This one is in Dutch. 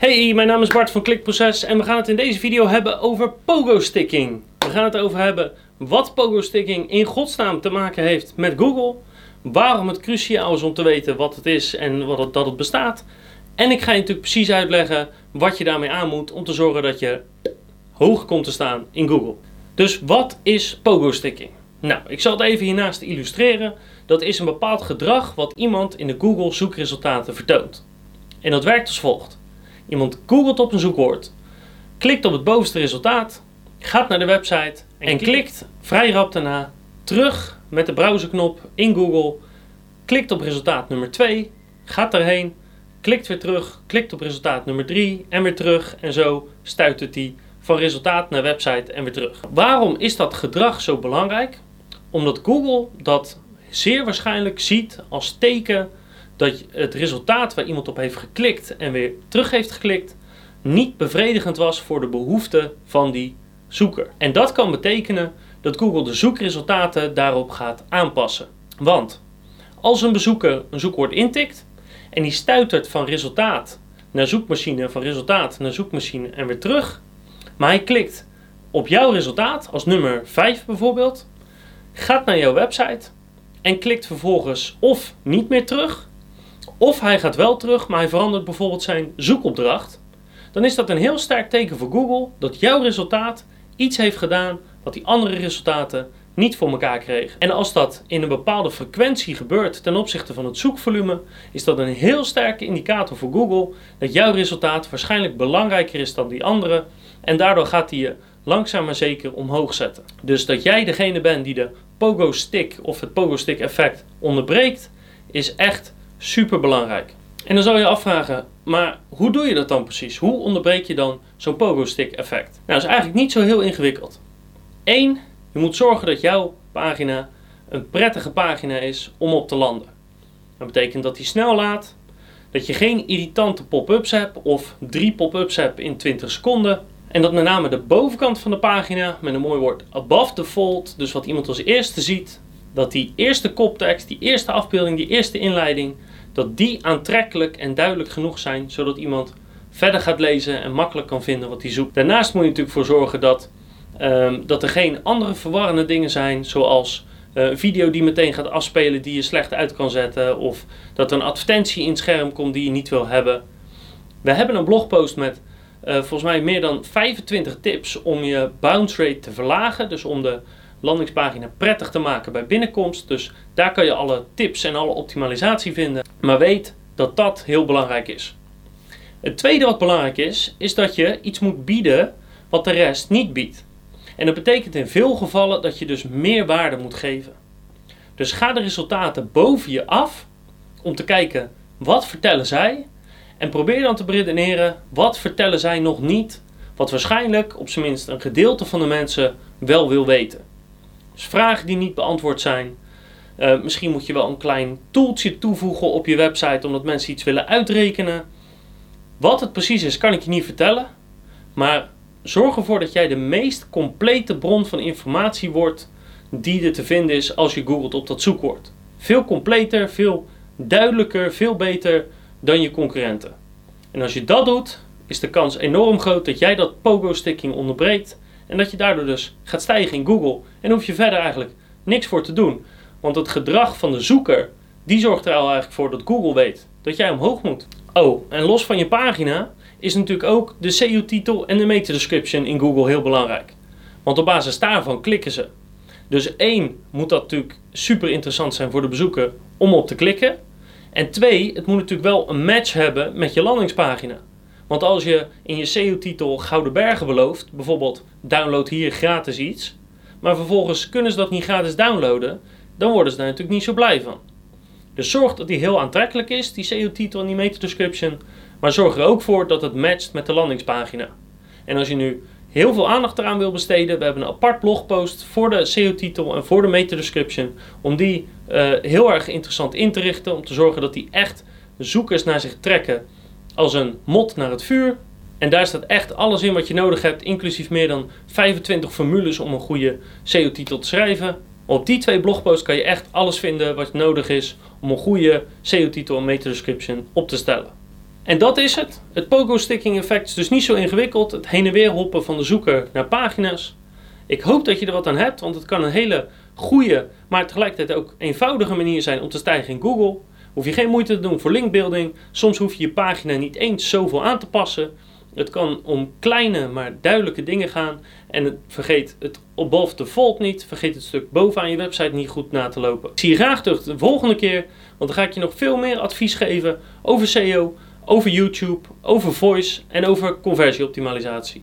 Hey, mijn naam is Bart van Klikproces en we gaan het in deze video hebben over pogo-sticking. We gaan het over hebben wat pogo-sticking in godsnaam te maken heeft met Google. Waarom het cruciaal is om te weten wat het is en wat het, dat het bestaat. En ik ga je natuurlijk precies uitleggen wat je daarmee aan moet om te zorgen dat je hoog komt te staan in Google. Dus wat is pogo-sticking? Nou, ik zal het even hiernaast illustreren. Dat is een bepaald gedrag wat iemand in de Google zoekresultaten vertoont. En dat werkt als volgt. Iemand googelt op een zoekwoord, klikt op het bovenste resultaat, gaat naar de website en klikt vrij rap daarna terug met de browserknop in Google, klikt op resultaat nummer 2, gaat daarheen, klikt weer terug, klikt op resultaat nummer 3 en weer terug en zo stuitert hij van resultaat naar website en weer terug. Waarom is dat gedrag zo belangrijk? Omdat Google dat zeer waarschijnlijk ziet als teken dat het resultaat waar iemand op heeft geklikt en weer terug heeft geklikt, niet bevredigend was voor de behoeften van die zoeker. En dat kan betekenen dat Google de zoekresultaten daarop gaat aanpassen. Want als een bezoeker een zoekwoord intikt en die stuitert van resultaat naar zoekmachine, van resultaat naar zoekmachine en weer terug, maar hij klikt op jouw resultaat als nummer 5 bijvoorbeeld, gaat naar jouw website en klikt vervolgens of niet meer terug of hij gaat wel terug, maar hij verandert bijvoorbeeld zijn zoekopdracht. Dan is dat een heel sterk teken voor Google dat jouw resultaat iets heeft gedaan wat die andere resultaten niet voor elkaar kregen. En als dat in een bepaalde frequentie gebeurt ten opzichte van het zoekvolume, is dat een heel sterke indicator voor Google dat jouw resultaat waarschijnlijk belangrijker is dan die andere. En daardoor gaat hij je langzaam maar zeker omhoog zetten. Dus dat jij degene bent die de pogo stick of het pogo stick effect onderbreekt, is echt super belangrijk. En dan zou je afvragen, maar hoe doe je dat dan precies? Hoe onderbreek je dan zo'n pogo stick effect? Nou, dat is eigenlijk niet zo heel ingewikkeld. Eén, je moet zorgen dat jouw pagina een prettige pagina is om op te landen. Dat betekent dat hij snel laat, dat je geen irritante pop-ups hebt of drie pop-ups hebt in 20 seconden. En dat met name de bovenkant van de pagina met een mooi woord above the fold, dus wat iemand als eerste ziet, dat die eerste koptekst, die eerste afbeelding, die eerste inleiding, dat die aantrekkelijk en duidelijk genoeg zijn, zodat iemand verder gaat lezen en makkelijk kan vinden wat hij zoekt. Daarnaast moet je natuurlijk voor zorgen dat, um, dat er geen andere verwarrende dingen zijn, zoals uh, een video die meteen gaat afspelen die je slecht uit kan zetten, of dat er een advertentie in het scherm komt die je niet wil hebben. We hebben een blogpost met uh, volgens mij meer dan 25 tips om je bounce rate te verlagen, dus om de landingspagina prettig te maken bij binnenkomst. Dus daar kan je alle tips en alle optimalisatie vinden. Maar weet dat dat heel belangrijk is. Het tweede wat belangrijk is, is dat je iets moet bieden wat de rest niet biedt. En dat betekent in veel gevallen dat je dus meer waarde moet geven. Dus ga de resultaten boven je af om te kijken wat vertellen zij en probeer dan te redeneren wat vertellen zij nog niet, wat waarschijnlijk op zijn minst een gedeelte van de mensen wel wil weten. Dus vragen die niet beantwoord zijn. Uh, misschien moet je wel een klein toeltje toevoegen op je website omdat mensen iets willen uitrekenen. Wat het precies is, kan ik je niet vertellen. Maar zorg ervoor dat jij de meest complete bron van informatie wordt die er te vinden is als je googelt op dat zoekwoord. Veel completer, veel duidelijker, veel beter dan je concurrenten. En als je dat doet, is de kans enorm groot dat jij dat pogo-sticking onderbreekt en dat je daardoor dus gaat stijgen in Google. En hoef je verder eigenlijk niks voor te doen. Want het gedrag van de zoeker, die zorgt er al eigenlijk voor dat Google weet dat jij omhoog moet. Oh, en los van je pagina is natuurlijk ook de SEO-titel en de meta-description in Google heel belangrijk. Want op basis daarvan klikken ze. Dus één, moet dat natuurlijk super interessant zijn voor de bezoeker om op te klikken. En twee, het moet natuurlijk wel een match hebben met je landingspagina. Want als je in je SEO-titel Gouden Bergen belooft, bijvoorbeeld download hier gratis iets, maar vervolgens kunnen ze dat niet gratis downloaden, dan worden ze daar natuurlijk niet zo blij van. Dus zorg dat die heel aantrekkelijk is, die SEO-titel en die meta-description, maar zorg er ook voor dat het matcht met de landingspagina. En als je nu heel veel aandacht eraan wil besteden, we hebben een apart blogpost voor de SEO-titel en voor de meta-description, om die uh, heel erg interessant in te richten, om te zorgen dat die echt zoekers naar zich trekken als een mot naar het vuur. En daar staat echt alles in wat je nodig hebt, inclusief meer dan 25 formules om een goede SEO-titel te schrijven. Op die twee blogposts kan je echt alles vinden wat nodig is om een goede SEO-titel en meta-description op te stellen. En dat is het. Het pogo sticking effect is dus niet zo ingewikkeld. Het heen en weer hoppen van de zoeker naar pagina's. Ik hoop dat je er wat aan hebt, want het kan een hele goede, maar tegelijkertijd ook eenvoudige manier zijn om te stijgen in Google. Hoef je geen moeite te doen voor linkbuilding. Soms hoef je je pagina niet eens zoveel aan te passen. Het kan om kleine maar duidelijke dingen gaan. En vergeet het above the fold niet. Vergeet het stuk bovenaan je website niet goed na te lopen. Ik zie je graag terug de volgende keer. Want dan ga ik je nog veel meer advies geven over SEO, over YouTube, over voice en over conversieoptimalisatie.